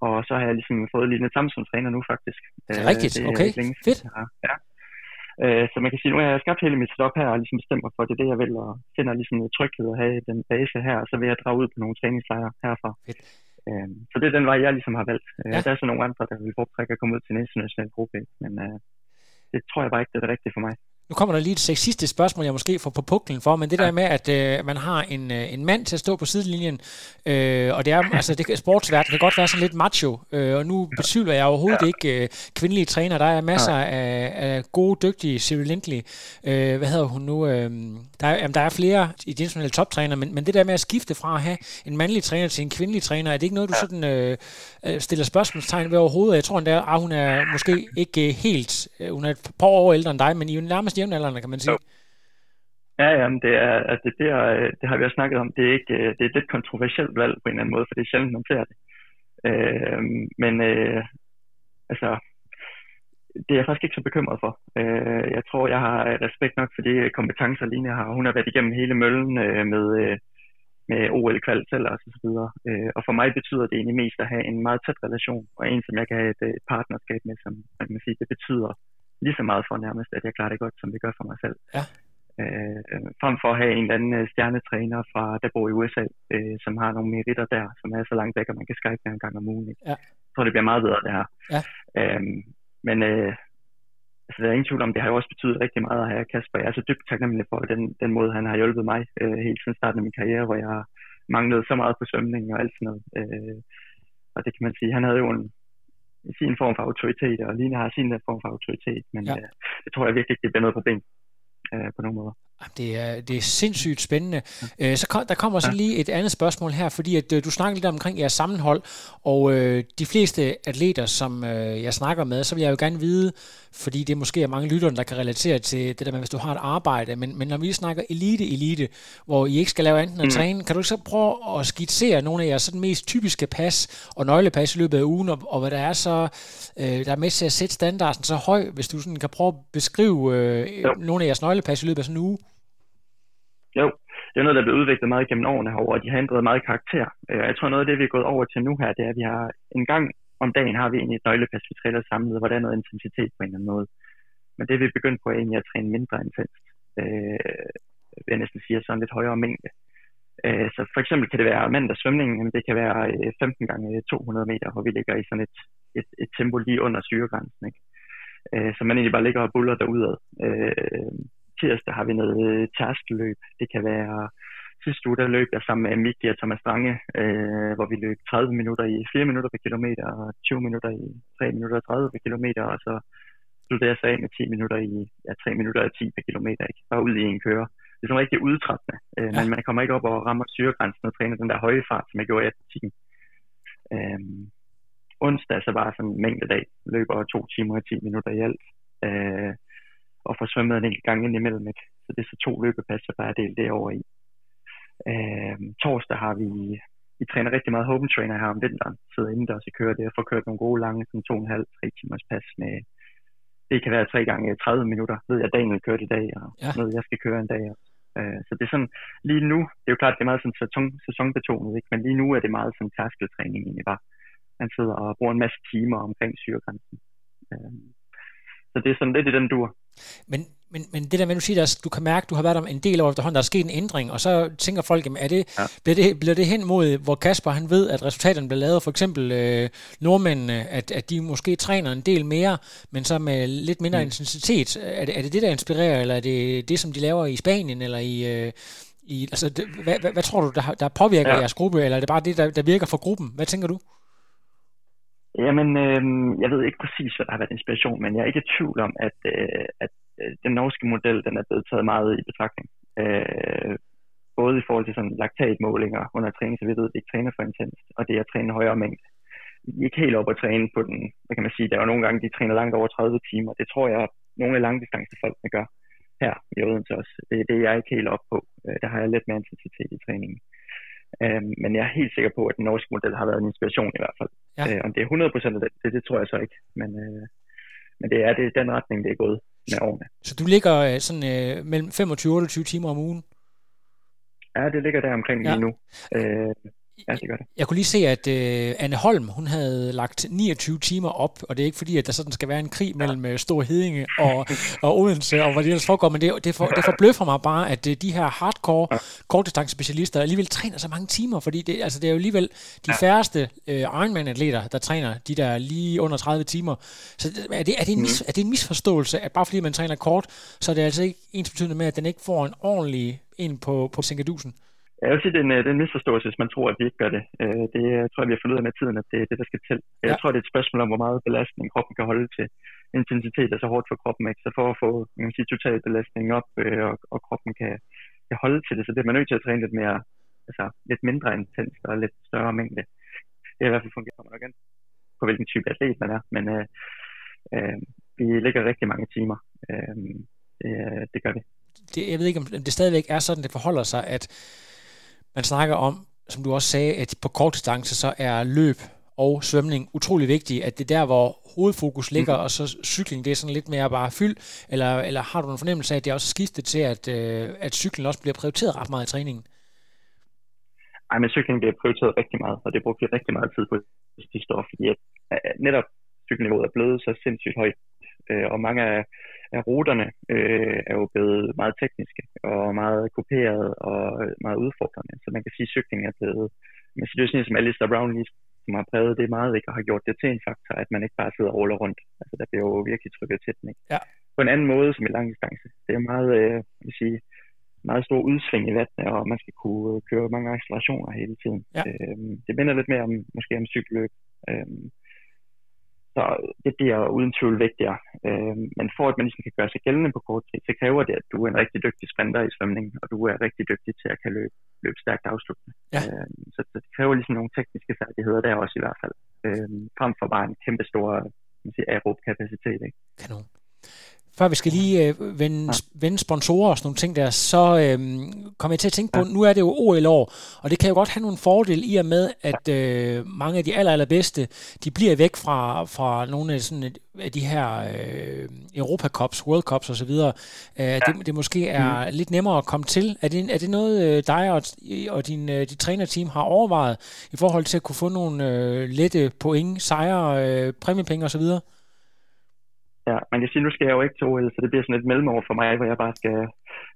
og så har jeg ligesom fået lige samme som træner nu faktisk. Det er rigtigt, det er okay, længe, fedt. Ja. Øh, så man kan sige, nu har jeg skabt hele mit setup her og ligesom bestemt mig for, at det er det, jeg vil, og finder ligesom noget tryghed at have den base her, og så vil jeg drage ud på nogle træningslejre herfra. Fedt. Øh, så det er den vej, jeg ligesom har valgt. Øh, ja. Der er så nogle andre, der vil foretrække at komme ud til en international gruppe, men øh, det tror jeg bare ikke, det er det rigtige for mig. Nu kommer der lige et sidste spørgsmål, jeg måske får på puklen for, men det der med, at øh, man har en, øh, en mand til at stå på sidelinjen, øh, og det er, altså det, sportsverden kan godt være sådan lidt macho, øh, og nu betvivler jeg overhovedet ja. ikke øh, kvindelige træner. Der er masser af, af gode, dygtige Cyril Lindley. Øh, hvad hedder hun nu? Øh, der, er, jamen, der er flere i de internationale toptræner, men, men det der med at skifte fra at have en mandlig træner til en kvindelig træner, er det ikke noget, du sådan øh, øh stiller spørgsmålstegn ved overhovedet? Jeg tror endda, at hun er måske ikke helt, øh, hun er et par år ældre end dig, men I er nærmest nærmest jævnaldrende, kan man sige. Ja, ja, men det, er, altså det, det, er, øh, det har vi også snakket om. Det er, ikke, øh, det er et lidt kontroversielt valg på en eller anden måde, for det er sjældent, man ser det. Øh, men øh, altså, det er jeg faktisk ikke så bekymret for. Øh, jeg tror, jeg har øh, respekt nok for de kompetencer, Line har. Hun har været igennem hele møllen øh, med, øh, med OL-kval selv og så videre. Øh, og for mig betyder det egentlig mest at have en meget tæt relation, og en, som jeg kan have et, et partnerskab med, som man kan sige, det betyder lige så meget for nærmest, at jeg klarer det godt, som det gør for mig selv. Ja. Øh, frem for at have en eller anden øh, stjernetræner fra, der bor i USA, øh, som har nogle meritter der, som er så langt væk, at man kan skype en gang om ugen. Ikke? Ja. Jeg tror, det bliver meget bedre, det her. Ja. Øh, men øh, altså, der er ingen tvivl om, det har jo også betydet rigtig meget at have Kasper. Jeg er så dybt taknemmelig for den, den måde, han har hjulpet mig øh, helt siden starten af min karriere, hvor jeg har manglet så meget på svømning og alt sådan noget. Øh, og det kan man sige, han havde jo en, sin form for autoritet, og Line har sin form for autoritet, men ja. øh, det tror jeg virkelig ikke, det bliver noget problem øh, på nogen måde. Det er, det er sindssygt spændende. Ja. Så kom, der kommer så lige et andet spørgsmål her, fordi at, øh, du snakker lidt omkring jeres sammenhold, og øh, de fleste atleter, som øh, jeg snakker med, så vil jeg jo gerne vide, fordi det måske er mange lytterne, der kan relatere til det der med, hvis du har et arbejde, men, men når vi snakker elite-elite, hvor I ikke skal lave andet end at mm. træne, kan du så prøve at skitsere nogle af jeres sådan mest typiske pas og nøglepas i løbet af ugen, og, og hvad der er så, øh, der er med til at sætte standarden så høj, hvis du sådan kan prøve at beskrive øh, nogle af jeres nøglepas i løbet af sådan en uge? Jo, det er noget, der er blevet udviklet meget gennem årene herovre, og de har ændret meget karakter. Øh, jeg tror noget af det, vi er gået over til nu her, det er, at vi har en gang om dagen har vi egentlig et nøglepas, vi træner samlet, hvor der er noget intensitet på en eller anden måde. Men det vi er begyndt på er egentlig at træne mindre intenst. Øh, vil jeg næsten sige, sådan lidt højere mængde. Øh, så for eksempel kan det være mandag svømning, det kan være øh, 15 gange 200 meter, hvor vi ligger i sådan et, et, et tempo lige under syregrænsen. Ikke? Øh, så man egentlig bare ligger og buller derudad. Øh, tirsdag har vi noget øh, tærskeløb. Det kan være sidste uge, der løb jeg sammen med Miki og Thomas Strange, øh, hvor vi løb 30 minutter i 4 minutter per kilometer, og 20 minutter i 3 minutter og 30 per kilometer, og så slutter jeg af med 10 minutter i, ja, 3 minutter og 10 per kilometer, ikke? Bare ud i en køre. Det er sådan rigtig udtrættende, øh, ja. men man kommer ikke op og rammer syregrænsen og træner den der høje fart, som jeg gjorde i atletikken. Øh, onsdag så bare sådan en mængdedag, løber to timer og 10 minutter i alt, øh, og får svømmet en enkelt gang ind imellem, ikke? Så det er så to løbepas, jeg bare delt det over i. Øh, torsdag har vi, vi træner rigtig meget home trainer her om vinteren, sidder indendørs og kører det, og får kørt nogle gode lange, sådan to og en halv, tre timers pas med, det kan være tre gange 30 minutter, ved jeg, Daniel kørte i dag, og ja. noget, jeg skal køre en dag. Øh, så det er sådan, lige nu, det er jo klart, det er meget sådan sæson, sæsonbetonet, ikke? men lige nu er det meget sådan tærskeltræning egentlig bare. Man sidder og bruger en masse timer omkring syregrænsen. Øh, så det er sådan lidt i den dur. Men, men, men det der med, du siger, at du kan mærke, at du har været om en del år efterhånden, der er sket en ændring, og så tænker folk, jamen, er det, ja. bliver, det, bliver det hen mod, hvor Kasper han ved, at resultaterne bliver lavet, for eksempel øh, nordmændene, at, at de måske træner en del mere, men så med lidt mindre mm. intensitet. Er det, er det det, der inspirerer, eller er det det, som de laver i Spanien, eller i... Øh, i altså, det, hvad, hvad, hvad tror du, der, der påvirker ja. jeres gruppe, eller er det bare det, der, der virker for gruppen? Hvad tænker du? Jamen, øh, jeg ved ikke præcis, hvad der har været inspiration, men jeg er ikke i tvivl om, at, øh, at øh, den norske model, den er blevet taget meget i betragtning. Øh, både i forhold til sådan laktatmålinger under træning, så vi ved, at de ikke træner for intenst, og det er at træne højere mængde. Vi er ikke helt op at træne på den, hvad kan man sige, der er jo nogle gange, de træner langt over 30 timer. Det tror jeg, nogle af langdistancefolkene gør her i Odense også. Det er det, jeg er ikke helt op på. Øh, der har jeg lidt mere intensitet i træningen. Øh, men jeg er helt sikker på, at den norske model har været en inspiration i hvert fald. Ja. Øh, om det er 100% af det, det, det tror jeg så ikke. Men, øh, men det er det, den retning, det er gået med årene. Så du ligger øh, sådan øh, mellem 25 og 28 timer om ugen? Ja, det ligger der omkring ja. lige nu. Øh, Ja, det gør det. Jeg kunne lige se, at uh, Anne Holm, hun havde lagt 29 timer op, og det er ikke fordi, at der sådan skal være en krig mellem uh, Stor Hedinge og, og Odense, og hvad det ellers foregår, men det, det, for, det forbløffer mig bare, at uh, de her hardcore kortdistancepecialister alligevel træner så mange timer, fordi det, altså, det er jo alligevel de færreste uh, Ironman-atleter, der træner de der lige under 30 timer. Så er det, er, det en mis, er det en misforståelse, at bare fordi man træner kort, så er det altså ikke ens betydende med, at den ikke får en ordentlig ind på, på Sinkadusen? Jeg vil sige, det er en, det er en misforståelse, hvis man tror, at vi ikke gør det. Øh, det jeg tror jeg, vi har fundet ud af med tiden, at det er det, der skal til. Ja. Jeg tror, det er et spørgsmål om, hvor meget belastning kroppen kan holde til. Intensitet er så hårdt for kroppen, ikke? Så for at få man kan sige, total belastning op, øh, og, og kroppen kan, kan holde til det, så det er man nødt til at træne lidt mere, altså lidt mindre intens og lidt større mængde. Det er i hvert fald fungerer nok igen på hvilken type atlet man er, men øh, øh, vi ligger rigtig mange timer. Øh, det, det gør vi. Det, jeg ved ikke, om det stadigvæk er sådan, det forholder sig, at man snakker om, som du også sagde, at på kort distance, så er løb og svømning utrolig vigtigt, at det er der, hvor hovedfokus ligger, mm. og så cykling, det er sådan lidt mere bare fyld, eller, eller har du en fornemmelse af, at det er også skiftet til, at, øh, at cyklen også bliver prioriteret ret meget i træningen? Ej, men cykling bliver prioriteret rigtig meget, og det bruger vi rigtig meget tid på sidste år, fordi at, at netop cykelniveauet er blevet så sindssygt højt, øh, og mange af af ruterne øh, er jo blevet meget tekniske og meget kopieret og meget udfordrende. Så man kan sige, at cykling er blevet, man siger, det er som Alistair Brownlee, som har præget det meget, ikke, og har gjort det til en faktor, at man ikke bare sidder og ruller rundt. Altså, der bliver jo virkelig trykket til den. Ikke? Ja. På en anden måde som i lang distance. Det er meget, øh, vil sige, meget stor udsving i vandet, og man skal kunne køre mange accelerationer hele tiden. Ja. Øh, det minder lidt mere om, måske om cykelløb. Øh, så det bliver uden tvivl vigtigere. Øh, men for at man ligesom kan gøre sig gældende på kort tid, så kræver det, at du er en rigtig dygtig sprinter i svømning, og du er rigtig dygtig til at kan løbe, løbe stærkt afsluttende. Ja. Øh, så, så det kræver ligesom nogle tekniske færdigheder der også i hvert fald. Øh, frem for bare en kæmpe stor aerob kapacitet. Ikke? Kanon før vi skal lige øh, vende, vende sponsorer og sådan nogle ting der, så øh, kommer jeg til at tænke på, ja. nu er det jo OL-år, og det kan jo godt have nogle fordele i og med, at øh, mange af de aller, allerbedste, de bliver væk fra, fra nogle af, sådan, af de her øh, Europa Cups, World Cups osv. Øh, ja. det, det måske er mm. lidt nemmere at komme til. Er det, er det noget, øh, dig og, og din øh, dit trænerteam har overvejet i forhold til at kunne få nogle øh, lette point, sejre, øh, præmiepenge osv.? Ja, man kan sige, nu skal jeg jo ikke til OL, så det bliver sådan et mellemår for mig, hvor jeg bare skal,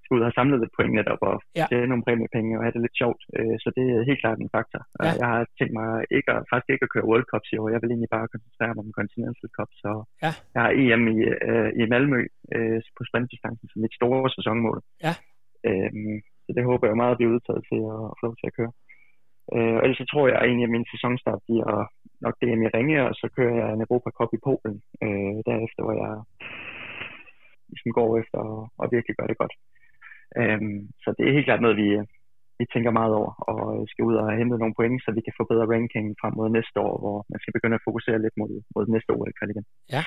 skal ud og samle lidt point netop og ja. tjene nogle præmiepenge og have det lidt sjovt. Øh, så det er helt klart en faktor. Ja. Jeg har tænkt mig ikke at, faktisk ikke at køre World Cups i år. Jeg vil egentlig bare koncentrere mig om Continental Cup. Så ja. jeg har EM i, øh, i Malmø øh, på sprintdistancen som mit store sæsonmål. Ja. Øhm, så det håber jeg meget at blive udtaget til at få lov til at køre. Øh, og ellers så tror jeg egentlig, at min sæsonstart bliver nok DM i Ringe, og så kører jeg en Europa Cup i Polen øh, derefter, hvor jeg ligesom går efter og, og virkelig gør det godt. Øhm, så det er helt klart noget, vi, vi tænker meget over, og skal ud og hente nogle point, så vi kan få bedre ranking frem mod næste år, hvor man skal begynde at fokusere lidt mod, mod næste år igen. Ja.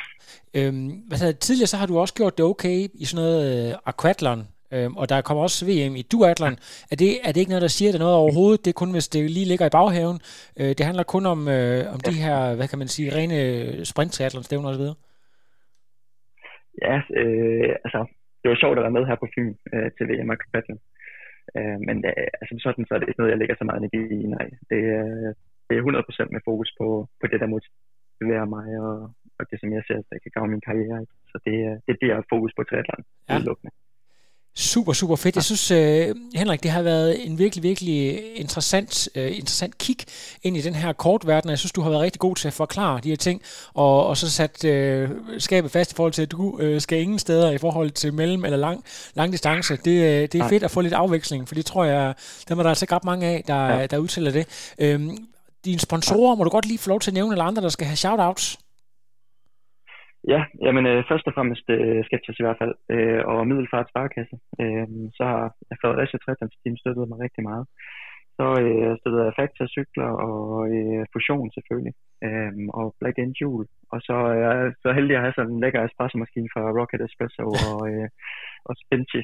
Øhm, hvad så, tidligere så har du også gjort det okay i sådan noget øh, aquathlon, øhm, og der kommer også VM i duathlon. Er det, er det ikke noget, der siger det noget overhovedet? Det er kun, hvis det lige ligger i baghaven. Øh, det handler kun om, øh, om de her, hvad kan man sige, rene sprint stævner osv.? Ja, øh, altså, det var sjovt at være med her på Fyn øh, til VM og Aquathlon. Øh, men øh, altså, sådan så er det ikke noget, jeg lægger så meget energi i. Nej, det, øh, det er 100% med fokus på, på det, der motiverer mig, og, og det, som jeg ser, der kan gavne min karriere. Ikke? Så det, det er det, har fokus på triathlon. Ja. Super, super fedt. Jeg synes, uh, Henrik, det har været en virkelig, virkelig interessant, uh, interessant kig ind i den her kortverden. Jeg synes, du har været rigtig god til at forklare de her ting, og, og så sat uh, skabet fast i forhold til, at du uh, skal ingen steder i forhold til mellem- eller lang, lang distance. Det, uh, det er fedt at få lidt afveksling, for det tror jeg, der må der altså ikke ret mange af, der, ja. der udtaler det. Uh, dine sponsorer, må du godt lige få lov til at nævne, eller andre, der skal have shout-outs? Ja, jamen øh, først og fremmest øh, Sketchers i hvert fald, øh, og Middelfart Sparkasse. Øh, så har Fredericia Trætlands team støttet mig rigtig meget. Så øh, støttede jeg Factor Cykler og øh, Fusion selvfølgelig, øh, og Black End Jewel. Og så er jeg så heldig at have sådan en lækker espresso-maskine fra Rocket Espresso og, øh, og Spinchy.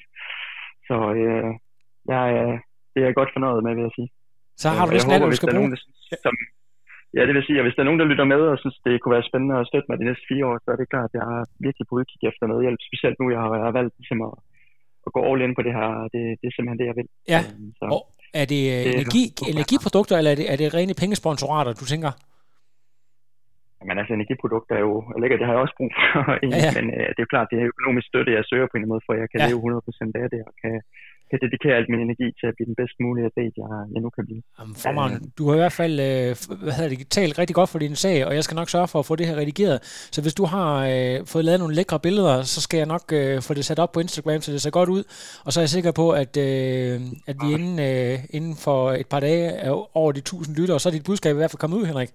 Så øh, jeg, det er jeg godt fornøjet med, vil jeg sige. Så har du næsten alt, du skal bruge. Nogen, der, som, Ja, det vil sige, at hvis der er nogen, der lytter med og synes, det kunne være spændende at støtte mig de næste fire år, så er det klart, at jeg er virkelig på udkig efter medhjælp. Specielt nu, jeg har valgt ligesom at, at gå all in på det her. Det, det er simpelthen det, jeg vil. Ja, øhm, så, og er det, det energi, energiprodukter, eller er det, er det rene pengesponsorater, du tænker? Men altså energiprodukter er jo, eller det har jeg også brug for, ja, ja. men øh, det er klart, det er økonomisk støtte, jeg søger på en måde, for jeg kan ja. leve 100% af det, og kan, kan dedikere alt min energi til at blive den bedst mulige atlet, jeg, jeg nu kan blive. Jamen, formand, øh, du har i hvert fald øh, hvad hedder det, talt rigtig godt for din sag, og jeg skal nok sørge for at få det her redigeret. Så hvis du har øh, fået lavet nogle lækre billeder, så skal jeg nok øh, få det sat op på Instagram, så det ser godt ud. Og så er jeg sikker på, at, øh, at vi inden, øh, inden for et par dage er over de 1000 lyttere, så er dit budskab i hvert fald kommet ud, Henrik.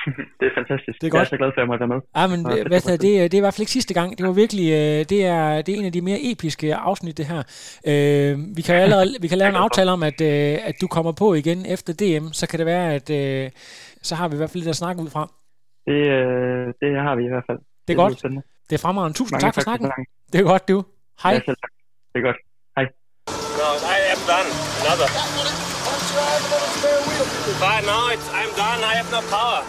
det er fantastisk. Det er godt. Jeg er så glad for, at jeg måtte være med. Ja, men ja, hvad, det, det, det er i hvert fald ikke sidste gang. Det var virkelig, øh, det er, det er en af de mere episke afsnit, det her. Øh, vi kan allerede, vi kan lave en aftale om, at, øh, at du kommer på igen efter DM, så kan det være, at så har vi i hvert fald lidt at snakke ud fra. Det, det har vi i hvert fald. Det er, det er godt. Spændende. Det er fremragende. Tusind Mange tak for snakken. Det er godt, du. Hej. Ja, selv tak. Det er godt. Hej. No, I am done. Another. But no, it's, I'm done. I have no power.